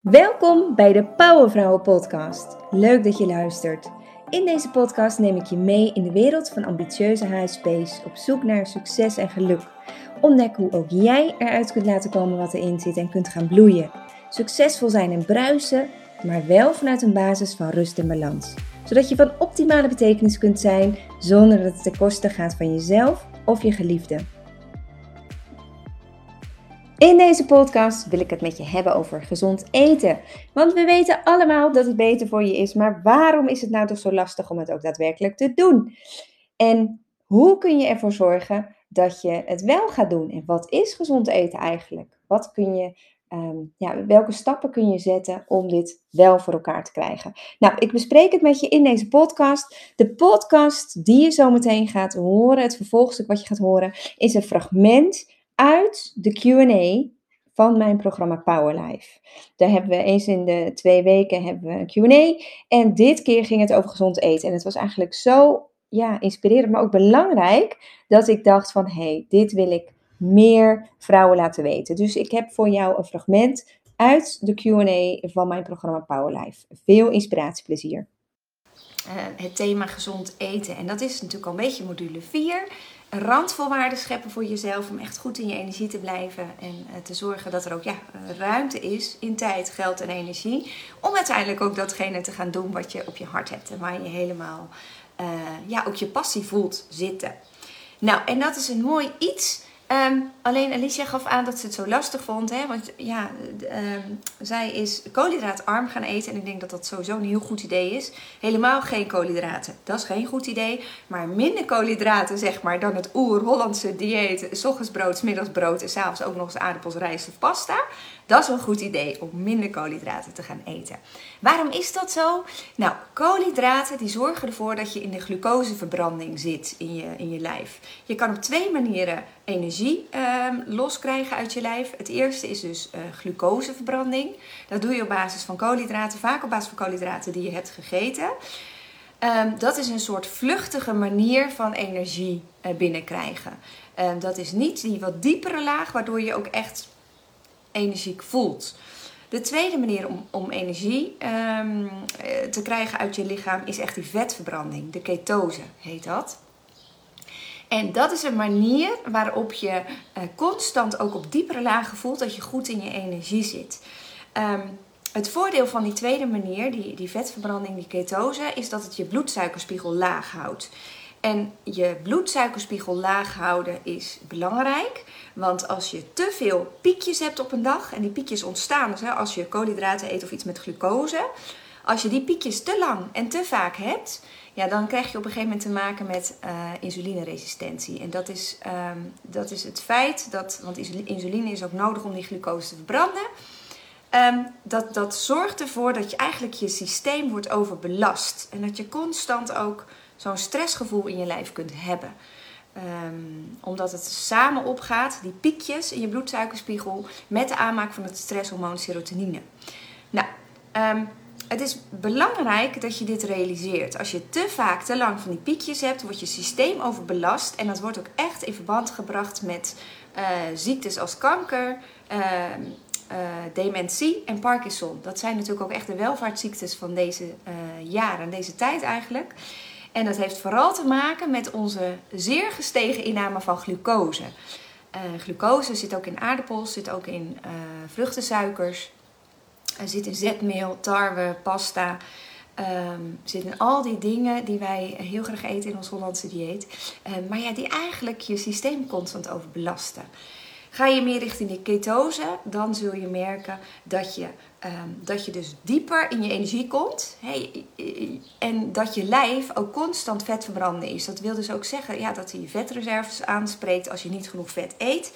Welkom bij de Powervrouwen Podcast. Leuk dat je luistert. In deze podcast neem ik je mee in de wereld van ambitieuze HSP's op zoek naar succes en geluk. Ontdek hoe ook jij eruit kunt laten komen wat erin zit en kunt gaan bloeien. Succesvol zijn en bruisen, maar wel vanuit een basis van rust en balans. Zodat je van optimale betekenis kunt zijn zonder dat het ten koste gaat van jezelf of je geliefde. In deze podcast wil ik het met je hebben over gezond eten. Want we weten allemaal dat het beter voor je is, maar waarom is het nou toch zo lastig om het ook daadwerkelijk te doen? En hoe kun je ervoor zorgen dat je het wel gaat doen? En wat is gezond eten eigenlijk? Wat kun je, ehm, ja, welke stappen kun je zetten om dit wel voor elkaar te krijgen? Nou, ik bespreek het met je in deze podcast. De podcast die je zo meteen gaat horen, het vervolgstuk wat je gaat horen, is een fragment uit de QA van mijn programma Powerlife. Daar hebben we eens in de twee weken hebben we een QA. En dit keer ging het over gezond eten. En het was eigenlijk zo ja, inspirerend, maar ook belangrijk dat ik dacht van hé, hey, dit wil ik meer vrouwen laten weten. Dus ik heb voor jou een fragment uit de QA van mijn programma Powerlife. Veel inspiratieplezier. Uh, het thema gezond eten. En dat is natuurlijk al een beetje module 4 randvoorwaarden scheppen voor jezelf om echt goed in je energie te blijven en eh, te zorgen dat er ook ja, ruimte is in tijd, geld en energie. Om uiteindelijk ook datgene te gaan doen wat je op je hart hebt en waar je helemaal uh, ja, ook je passie voelt zitten. Nou, en dat is een mooi iets Um, alleen Alicia gaf aan dat ze het zo lastig vond. Hè? Want ja, um, zij is koolhydraatarm gaan eten. En ik denk dat dat sowieso een heel goed idee is. Helemaal geen koolhydraten. Dat is geen goed idee. Maar minder koolhydraten, zeg maar, dan het oer-Hollandse dieet. S ochtends brood, s middags brood en s'avonds ook nog eens aardappels, rijst of pasta. Dat is een goed idee om minder koolhydraten te gaan eten. Waarom is dat zo? Nou, koolhydraten die zorgen ervoor dat je in de glucoseverbranding zit in je, in je lijf. Je kan op twee manieren energie eh, loskrijgen uit je lijf. Het eerste is dus uh, glucoseverbranding. Dat doe je op basis van koolhydraten, vaak op basis van koolhydraten die je hebt gegeten. Um, dat is een soort vluchtige manier van energie uh, binnenkrijgen. Um, dat is niet die wat diepere laag, waardoor je ook echt energiek voelt. De tweede manier om, om energie um, te krijgen uit je lichaam is echt die vetverbranding. De ketose heet dat. En dat is een manier waarop je uh, constant ook op diepere lagen voelt dat je goed in je energie zit. Um, het voordeel van die tweede manier, die, die vetverbranding, die ketose, is dat het je bloedsuikerspiegel laag houdt. En je bloedsuikerspiegel laag houden is belangrijk. Want als je te veel piekjes hebt op een dag, en die piekjes ontstaan dus als je koolhydraten eet of iets met glucose. Als je die piekjes te lang en te vaak hebt, ja, dan krijg je op een gegeven moment te maken met uh, insulineresistentie. En dat is, um, dat is het feit dat, want insuline is ook nodig om die glucose te verbranden. Um, dat, dat zorgt ervoor dat je eigenlijk je systeem wordt overbelast. En dat je constant ook zo'n stressgevoel in je lijf kunt hebben. Um, omdat het samen opgaat, die piekjes in je bloedsuikerspiegel, met de aanmaak van het stresshormoon serotonine. Nou, um, het is belangrijk dat je dit realiseert. Als je te vaak, te lang van die piekjes hebt, wordt je systeem overbelast. En dat wordt ook echt in verband gebracht met uh, ziektes als kanker, uh, uh, dementie en Parkinson. Dat zijn natuurlijk ook echt de welvaartsziektes van deze jaren, deze tijd eigenlijk. En dat heeft vooral te maken met onze zeer gestegen inname van glucose. Uh, glucose zit ook in aardappels, zit ook in uh, vruchtensuikers, zit in zetmeel, tarwe, pasta. Um, zit in al die dingen die wij heel graag eten in ons Hollandse dieet. maar ja, die eigenlijk je systeem constant overbelasten. Ga je meer richting de ketose, dan zul je merken dat je Um, dat je dus dieper in je energie komt. Hey, en dat je lijf ook constant vet verbranden is. Dat wil dus ook zeggen ja, dat hij je vetreserves aanspreekt als je niet genoeg vet eet.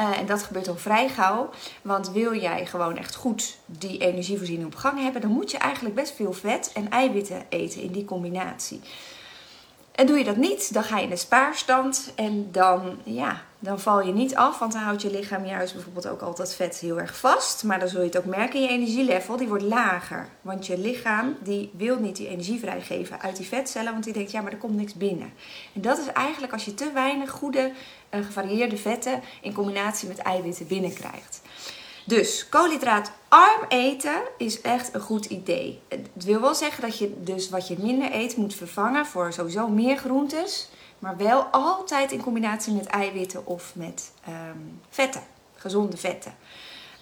Uh, en dat gebeurt ook vrij gauw. Want wil jij gewoon echt goed die energievoorziening op gang hebben, dan moet je eigenlijk best veel vet en eiwitten eten in die combinatie. En doe je dat niet, dan ga je in de spaarstand en dan, ja, dan val je niet af. Want dan houdt je lichaam juist bijvoorbeeld ook altijd vet heel erg vast. Maar dan zul je het ook merken, je energielevel die wordt lager. Want je lichaam die wil niet die energie vrijgeven uit die vetcellen. Want die denkt, ja maar er komt niks binnen. En dat is eigenlijk als je te weinig goede, uh, gevarieerde vetten in combinatie met eiwitten binnenkrijgt. Dus koolhydraatarm eten is echt een goed idee. Het wil wel zeggen dat je dus wat je minder eet moet vervangen voor sowieso meer groentes. Maar wel altijd in combinatie met eiwitten of met ehm, vetten, gezonde vetten.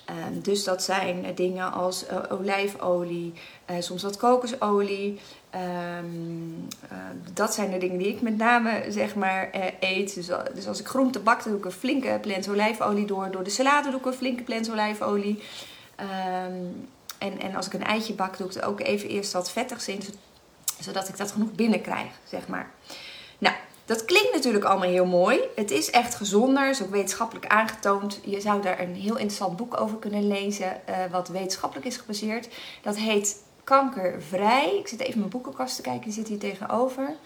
Ehm, dus dat zijn dingen als uh, olijfolie, uh, soms wat kokosolie. Um, uh, dat zijn de dingen die ik met name zeg maar eet. Dus, dus, als ik groente bak, dan doe ik een flinke plens olijfolie door. Door de salade doe ik een flinke plens olijfolie. Um, en, en als ik een eitje bak, doe ik er ook even eerst wat vettigs in. Zodat ik dat genoeg binnenkrijg, zeg maar. Nou, dat klinkt natuurlijk allemaal heel mooi. Het is echt gezonder, is ook wetenschappelijk aangetoond. Je zou daar een heel interessant boek over kunnen lezen, uh, wat wetenschappelijk is gebaseerd. Dat heet Kankervrij. Ik zit even mijn boekenkast te kijken, die zit hier tegenover.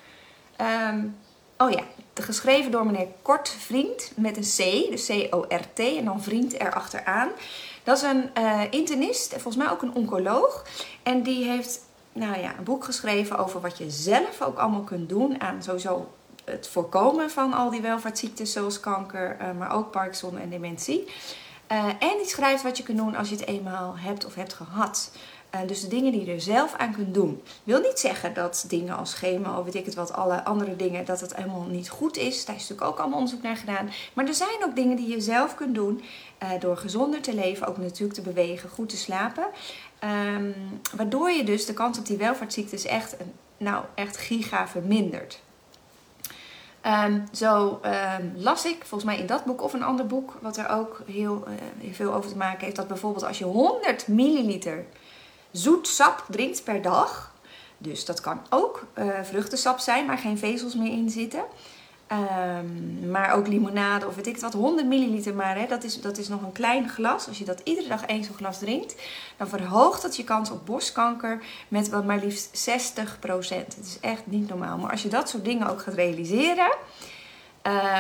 Um, oh ja, geschreven door meneer Kort Vriend met een C, dus C-O-R-T en dan vriend erachteraan. Dat is een uh, internist, volgens mij ook een oncoloog. En die heeft nou ja, een boek geschreven over wat je zelf ook allemaal kunt doen aan sowieso het voorkomen van al die welvaartsziektes zoals kanker, uh, maar ook Parkinson en dementie. Uh, en die schrijft wat je kunt doen als je het eenmaal hebt of hebt gehad. Uh, dus de dingen die je er zelf aan kunt doen. Wil niet zeggen dat dingen als chemo of weet ik het wat, alle andere dingen, dat het helemaal niet goed is. Daar is natuurlijk ook allemaal onderzoek naar gedaan. Maar er zijn ook dingen die je zelf kunt doen door gezonder te leven, ook natuurlijk te bewegen, goed te slapen. Um, waardoor je dus de kans op die welvaartsziektes echt, nou, echt giga vermindert. Um, zo um, las ik, volgens mij in dat boek of een ander boek, wat er ook heel, uh, heel veel over te maken heeft, dat bijvoorbeeld als je 100 milliliter zoet sap drinkt per dag, dus dat kan ook uh, vruchtensap zijn, waar geen vezels meer in zitten, Um, maar ook limonade of weet ik wat, 100 milliliter maar. Hè, dat, is, dat is nog een klein glas. Als je dat iedere dag één zo'n glas drinkt, dan verhoogt dat je kans op borstkanker met wat maar liefst 60%. Het is echt niet normaal. Maar als je dat soort dingen ook gaat realiseren,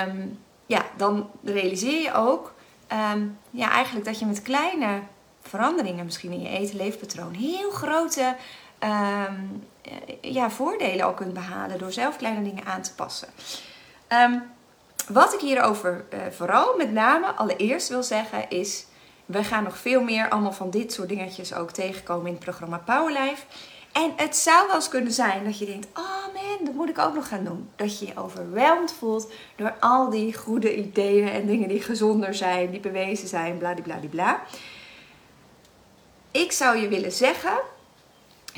um, ja, dan realiseer je ook um, ja, eigenlijk dat je met kleine veranderingen misschien in je eten-leefpatroon heel grote ja, voordelen al kunt behalen door zelf kleine dingen aan te passen. Um, wat ik hierover uh, vooral met name allereerst wil zeggen is... We gaan nog veel meer allemaal van dit soort dingetjes ook tegenkomen in het programma Powerlife. En het zou wel eens kunnen zijn dat je denkt: oh man, dat moet ik ook nog gaan doen. Dat je je overweldigd voelt door al die goede ideeën en dingen die gezonder zijn, die bewezen zijn, bladibladibla. Ik zou je willen zeggen: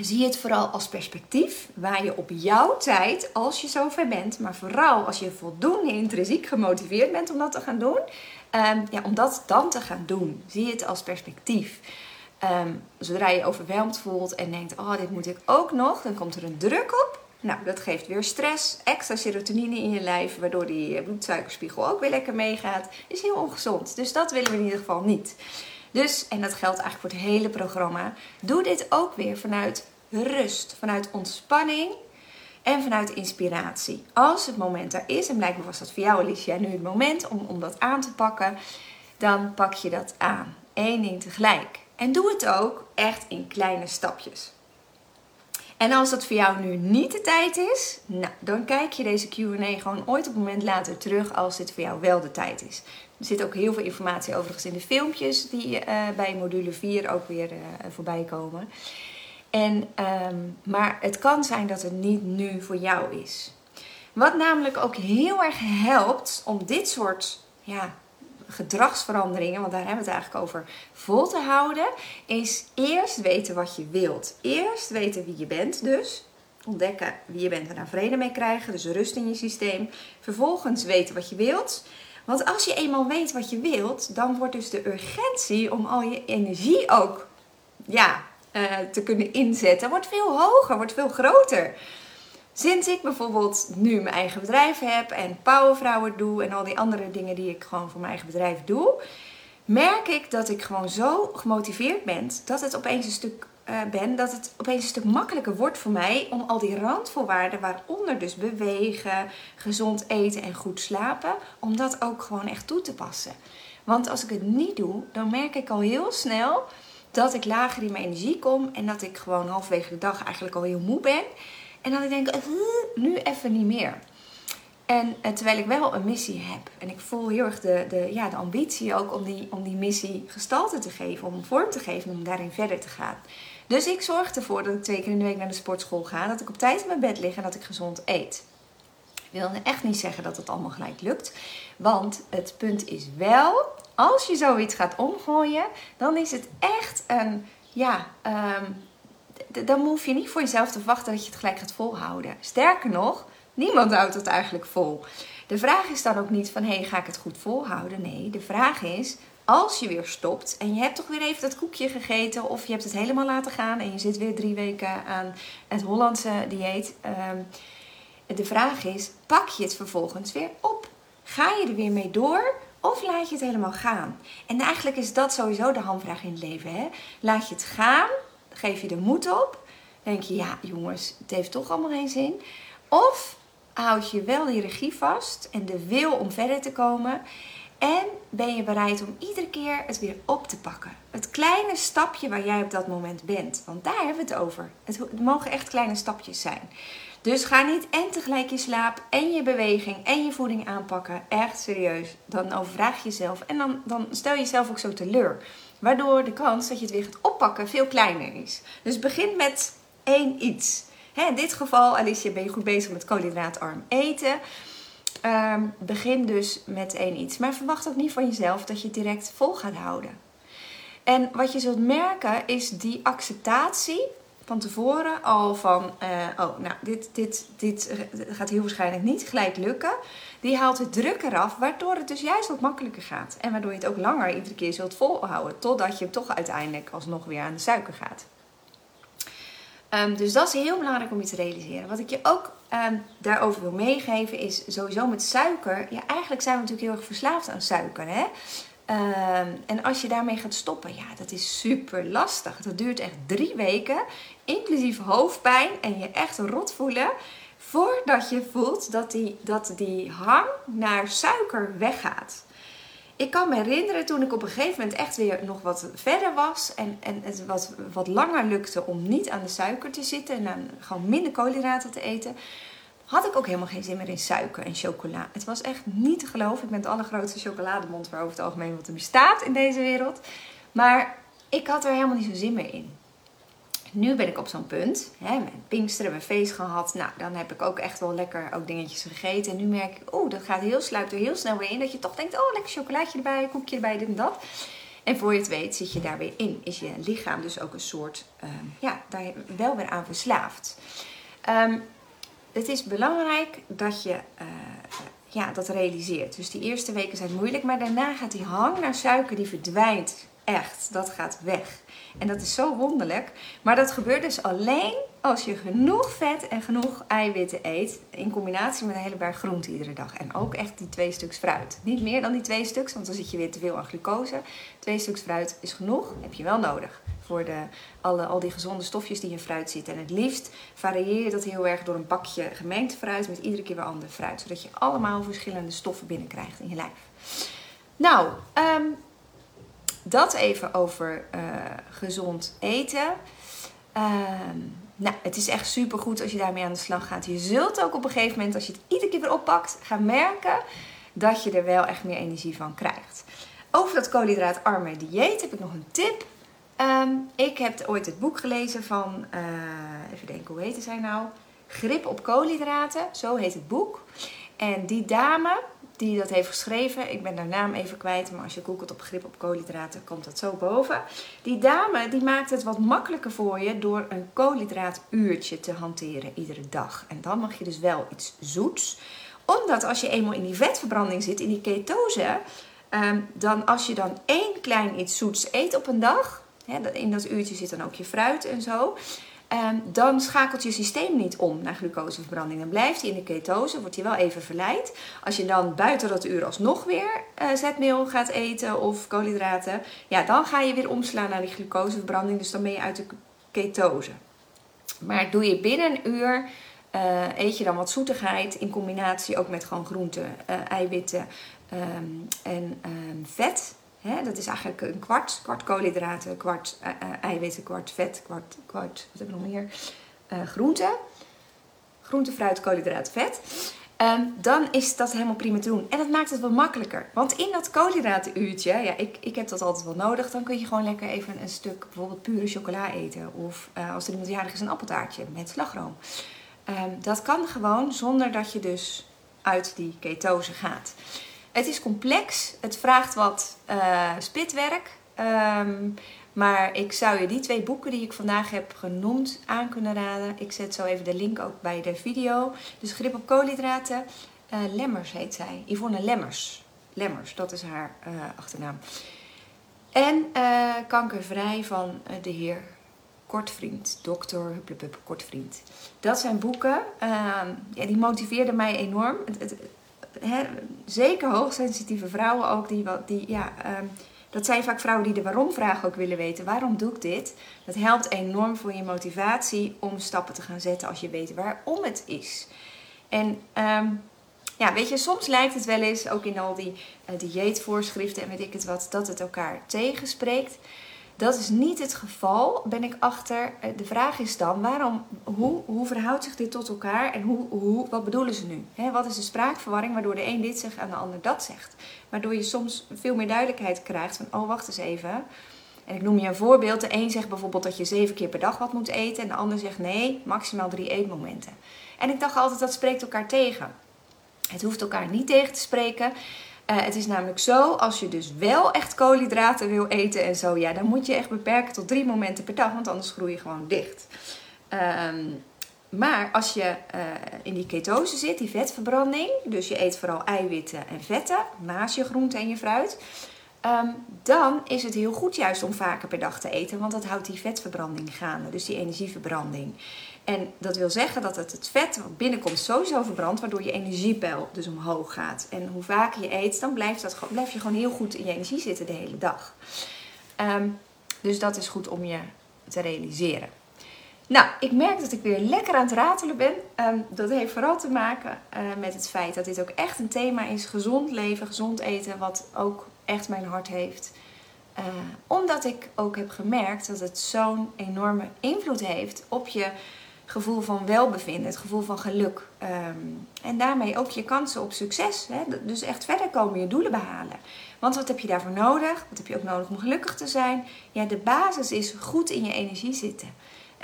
zie het vooral als perspectief waar je op jouw tijd, als je zover bent, maar vooral als je voldoende intrinsiek gemotiveerd bent om dat te gaan doen, um, ja, om dat dan te gaan doen. Zie het als perspectief. Um, zodra je overweldigd voelt en denkt, oh, dit moet ik ook nog, dan komt er een druk op. Nou, dat geeft weer stress, extra serotonine in je lijf, waardoor die bloedsuikerspiegel ook weer lekker meegaat. Is heel ongezond. Dus dat willen we in ieder geval niet. Dus, en dat geldt eigenlijk voor het hele programma, doe dit ook weer vanuit rust, vanuit ontspanning en vanuit inspiratie. Als het moment er is, en blijkbaar was dat voor jou Alicia nu het moment om, om dat aan te pakken, dan pak je dat aan. Eén ding tegelijk. En doe het ook echt in kleine stapjes. En als dat voor jou nu niet de tijd is, nou, dan kijk je deze QA gewoon ooit op een moment later terug als dit voor jou wel de tijd is. Er zit ook heel veel informatie overigens in de filmpjes die uh, bij module 4 ook weer uh, voorbij komen. En, um, maar het kan zijn dat het niet nu voor jou is. Wat namelijk ook heel erg helpt om dit soort ja, gedragsveranderingen, want daar hebben we het eigenlijk over, vol te houden, is eerst weten wat je wilt. Eerst weten wie je bent dus. Ontdekken wie je bent en daar vrede mee krijgen, dus rust in je systeem. Vervolgens weten wat je wilt. Want als je eenmaal weet wat je wilt, dan wordt dus de urgentie om al je energie ook ja, uh, te kunnen inzetten, wordt veel hoger, wordt veel groter. Sinds ik bijvoorbeeld nu mijn eigen bedrijf heb en powervrouwen doe en al die andere dingen die ik gewoon voor mijn eigen bedrijf doe, merk ik dat ik gewoon zo gemotiveerd ben dat het opeens een stuk uh, ben, dat het opeens een stuk makkelijker wordt voor mij om al die randvoorwaarden, waaronder dus bewegen, gezond eten en goed slapen, om dat ook gewoon echt toe te passen. Want als ik het niet doe, dan merk ik al heel snel dat ik lager in mijn energie kom en dat ik gewoon halverwege de dag eigenlijk al heel moe ben. En dan denk ik, nu even niet meer. En eh, terwijl ik wel een missie heb. En ik voel heel erg de, de, ja, de ambitie ook om die, om die missie gestalte te geven. Om vorm te geven, om daarin verder te gaan. Dus ik zorg ervoor dat ik twee keer in de week naar de sportschool ga. Dat ik op tijd in mijn bed lig en dat ik gezond eet. Ik wil echt niet zeggen dat het allemaal gelijk lukt. Want het punt is wel, als je zoiets gaat omgooien, dan is het echt een, ja, ehm, dan hoef je niet voor jezelf te wachten dat je het gelijk gaat volhouden. Sterker nog, niemand houdt het eigenlijk vol. De vraag is dan ook niet van, hé, hey, ga ik het goed volhouden? Nee, de vraag is, als je weer stopt en je hebt toch weer even dat koekje gegeten of je hebt het helemaal laten gaan en je zit weer drie weken aan het Hollandse dieet. Ehm, de vraag is, pak je het vervolgens weer op? Ga je er weer mee door of laat je het helemaal gaan? En eigenlijk is dat sowieso de handvraag in het leven. Hè? Laat je het gaan, geef je er moed op, denk je, ja jongens, het heeft toch allemaal geen zin. Of houd je wel die regie vast en de wil om verder te komen en ben je bereid om iedere keer het weer op te pakken? Het kleine stapje waar jij op dat moment bent. Want daar hebben we het over. Het mogen echt kleine stapjes zijn. Dus ga niet en tegelijk je slaap en je beweging en je voeding aanpakken. Echt serieus. Dan overvraag je jezelf en dan, dan stel je jezelf ook zo teleur. Waardoor de kans dat je het weer gaat oppakken veel kleiner is. Dus begin met één iets. in dit geval, Alicia, ben je goed bezig met koolhydraatarm eten. Um, begin dus met één iets. Maar verwacht ook niet van jezelf dat je het direct vol gaat houden. En wat je zult merken is die acceptatie van tevoren al van, uh, oh, nou, dit, dit, dit gaat heel waarschijnlijk niet gelijk lukken. Die haalt de druk eraf, waardoor het dus juist wat makkelijker gaat. En waardoor je het ook langer iedere keer zult volhouden, totdat je toch uiteindelijk alsnog weer aan de suiker gaat. Um, dus dat is heel belangrijk om je te realiseren. Wat ik je ook um, daarover wil meegeven is sowieso met suiker. Ja, eigenlijk zijn we natuurlijk heel erg verslaafd aan suiker. Hè? Um, en als je daarmee gaat stoppen, ja, dat is super lastig. Dat duurt echt drie weken, inclusief hoofdpijn en je echt rot voelen. Voordat je voelt dat die, dat die hang naar suiker weggaat. Ik kan me herinneren toen ik op een gegeven moment echt weer nog wat verder was. En, en het wat, wat langer lukte om niet aan de suiker te zitten. En gewoon minder koolhydraten te eten. Had ik ook helemaal geen zin meer in suiker en chocola. Het was echt niet te geloven. Ik ben het allergrootste chocolademond waar over het algemeen wat er bestaat in deze wereld. Maar ik had er helemaal niet zo zin meer in nu ben ik op zo'n punt. Hè, met Pinksteren, mijn feest gehad. Nou, dan heb ik ook echt wel lekker ook dingetjes gegeten. En nu merk ik, oeh, dat gaat heel, er heel snel weer in. Dat je toch denkt, oh, lekker chocolaatje erbij, koekje erbij, dit en dat. En voor je het weet zit je daar weer in. Is je lichaam dus ook een soort, uh, ja, daar wel weer aan verslaafd. Um, het is belangrijk dat je uh, ja, dat realiseert. Dus die eerste weken zijn moeilijk, maar daarna gaat die hang naar suiker, die verdwijnt echt. Dat gaat weg. En dat is zo wonderlijk. Maar dat gebeurt dus alleen als je genoeg vet en genoeg eiwitten eet. In combinatie met een hele berg groente iedere dag. En ook echt die twee stuks fruit. Niet meer dan die twee stuks, want dan zit je weer te veel aan glucose. Twee stuks fruit is genoeg, heb je wel nodig. Voor de, alle, al die gezonde stofjes die in fruit zitten. En het liefst varieer je dat heel erg door een bakje gemengd fruit met iedere keer weer ander fruit. Zodat je allemaal verschillende stoffen binnenkrijgt in je lijf. Nou, um, dat even over uh, gezond eten. Ehm, nou, het is echt super goed als je daarmee aan de slag gaat. Je zult ook op een gegeven moment, als je het iedere keer weer oppakt, gaan merken dat je er wel echt meer energie van krijgt. Over dat koolhydraatarme dieet heb ik nog een tip. Um, ik heb ooit het boek gelezen van, uh, even denken, hoe heette zij nou? Grip op koolhydraten, zo heet het boek. En die dame, die dat heeft geschreven. Ik ben haar naam even kwijt, maar als je googelt op grip op koolhydraten, komt dat zo boven. Die dame die maakt het wat makkelijker voor je door een koolhydraatuurtje te hanteren iedere dag. En dan mag je dus wel iets zoets. Omdat als je eenmaal in die vetverbranding zit, in die ketose, ehm, dan als je dan één klein iets zoets eet op een dag, in dat uurtje zit dan ook je fruit en zo. Um, dan schakelt je systeem niet om naar glucoseverbranding. Dan blijft hij in de ketose, wordt hij wel even verleid. Als je dan buiten dat uur alsnog weer uh, zetmeel gaat eten of koolhydraten, ja, dan ga je weer omslaan naar die glucoseverbranding. Dus dan ben je uit de ketose. Maar doe je binnen een uur, uh, eet je dan wat zoetigheid in combinatie ook met gewoon groenten, uh, eiwitten um, en um, vet. Hè, dat is eigenlijk een kwart. Kwart koolhydraten, kwart uh, eiwitten, kwart vet, kwart, kwart wat heb ik nog meer? Uh, groente. Groente, fruit, koolhydraten, vet. Ehm, dan is dat helemaal prima te doen. En dat maakt het wel makkelijker. Want in dat koolhydratenuurtje, ja, ik, ik heb dat altijd wel nodig. Dan kun je gewoon lekker even een stuk bijvoorbeeld pure chocola eten. Of als er iemand jarig is, een appeltaartje met slagroom. Ehm, dat kan gewoon zonder dat je dus uit die ketose gaat. Het is complex. Het vraagt wat uh, spitwerk. Ehm, maar ik zou je die twee boeken die ik vandaag heb genoemd aan kunnen raden. Ik zet zo even de link ook bij de video. Dus Grip op koolhydraten. Uh, Lemmers heet zij. Yvonne Lemmers. Lemmers, dat is haar uh, achternaam. En Kankervrij van de heer Kortvriend. Dokter Kortvriend. Dat zijn boeken. Ehm, ja, die motiveerden mij enorm. Het, zeker hoogsensitieve vrouwen ook. Die, die ja... Um, dat zijn vaak vrouwen die de waarom-vraag ook willen weten. Waarom doe ik dit? Dat helpt enorm voor je motivatie om stappen te gaan zetten als je weet waarom het is. En um, ja, weet je, soms lijkt het wel eens, ook in al die uh, dieetvoorschriften en weet ik het wat, dat het elkaar tegenspreekt. Dat is niet het geval, ben ik achter. Eh, de vraag is dan, waarom, hoe, hoe verhoudt zich dit tot elkaar en hoe, hoe, wat bedoelen ze nu? wat is de spraakverwarring waardoor de een dit zegt en de ander dat zegt? Waardoor je soms veel meer duidelijkheid krijgt van, oh wacht eens even. En ik noem je een voorbeeld. De een zegt bijvoorbeeld dat je zeven keer per dag wat moet eten en de ander zegt nee, maximaal drie eetmomenten. En ik dacht altijd, dat spreekt elkaar tegen. Het hoeft elkaar niet tegen te spreken. Uh, het is namelijk zo, als je dus wel echt koolhydraten wil eten en zo, ja, dan moet je echt beperken tot drie momenten per dag, want anders groei je gewoon dicht. Um, maar als je uh, in die ketose zit, die vetverbranding, dus je eet vooral eiwitten en vetten naast je groente en je fruit, um, dan is het heel goed juist om vaker per dag te eten, want dat houdt die vetverbranding gaande, dus die energieverbranding. En dat wil zeggen dat het, het vet wat binnenkomt sowieso verbrandt, waardoor je energiepeil dus omhoog gaat. En hoe vaker je eet, dan blijft dat, blijf je gewoon heel goed in je energie zitten de hele dag. Um, dus dat is goed om je te realiseren. Nou, ik merk dat ik weer lekker aan het ratelen ben. Um, dat heeft vooral te maken uh, met het feit dat dit ook echt een thema is: gezond leven, gezond eten, wat ook echt mijn hart heeft. Uh, omdat ik ook heb gemerkt dat het zo'n enorme invloed heeft op je gevoel van welbevinden, het gevoel van geluk. Um, en daarmee ook je kansen op succes. Hè? Dus echt verder komen, je doelen behalen. Want wat heb je daarvoor nodig? Wat heb je ook nodig om gelukkig te zijn? Ja, de basis is goed in je energie zitten.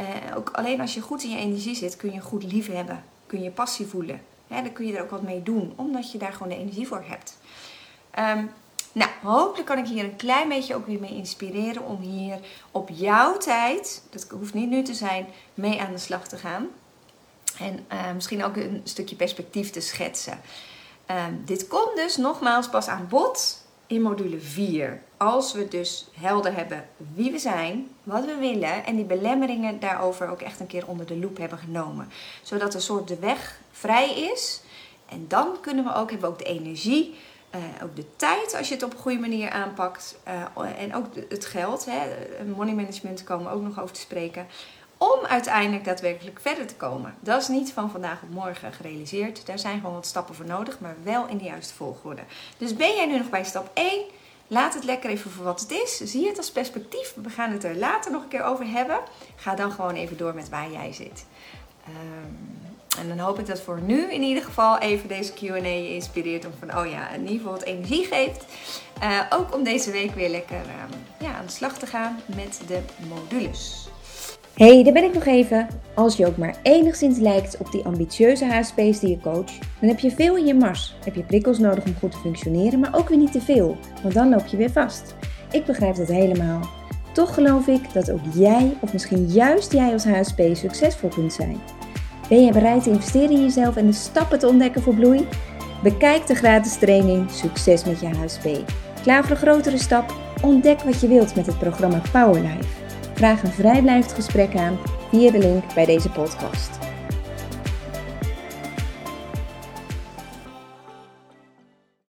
Uh, ook alleen als je goed in je energie zit, kun je goed lief hebben. Kun je passie voelen. Dan kun je er ook wat mee doen, omdat je daar gewoon de energie voor hebt. Um, nou, hopelijk kan ik hier een klein beetje ook weer mee inspireren om hier op jouw tijd, dat hoeft niet nu te zijn, mee aan de slag te gaan. En uh, misschien ook een stukje perspectief te schetsen. Uh, dit komt dus nogmaals pas aan bod in module 4. Als we dus helder hebben wie we zijn, wat we willen en die belemmeringen daarover ook echt een keer onder de loep hebben genomen. Zodat een soort de weg vrij is. En dan kunnen we ook, hebben we ook de energie uh, ook de tijd als je het op een goede manier aanpakt. Uh, en ook het geld. Hè, money management komen we ook nog over te spreken. Om uiteindelijk daadwerkelijk verder te komen. Dat is niet van vandaag op morgen gerealiseerd. Daar zijn gewoon wat stappen voor nodig, maar wel in de juiste volgorde. Dus ben jij nu nog bij stap 1? Laat het lekker even voor wat het is. Zie het als perspectief. We gaan het er later nog een keer over hebben. Ga dan gewoon even door met waar jij zit. Um, en dan hoop ik dat voor nu in ieder geval even deze QA je inspireert om van, oh ja, in ieder geval wat energie geeft. Uh, ook om deze week weer lekker uh, ja, aan de slag te gaan met de modules. hey, daar ben ik nog even. Als je ook maar enigszins lijkt op die ambitieuze HSP's die je coach, dan heb je veel in je mars. Heb je prikkels nodig om goed te functioneren, maar ook weer niet te veel, want dan loop je weer vast. Ik begrijp dat helemaal. Toch geloof ik dat ook jij, of misschien juist jij als HSP, succesvol kunt zijn. Ben je bereid te investeren in jezelf en de stappen te ontdekken voor bloei? Bekijk de gratis training Succes met je HSP. Klaar voor een grotere stap? Ontdek wat je wilt met het programma Powerlife. Vraag een vrijblijvend gesprek aan via de link bij deze podcast.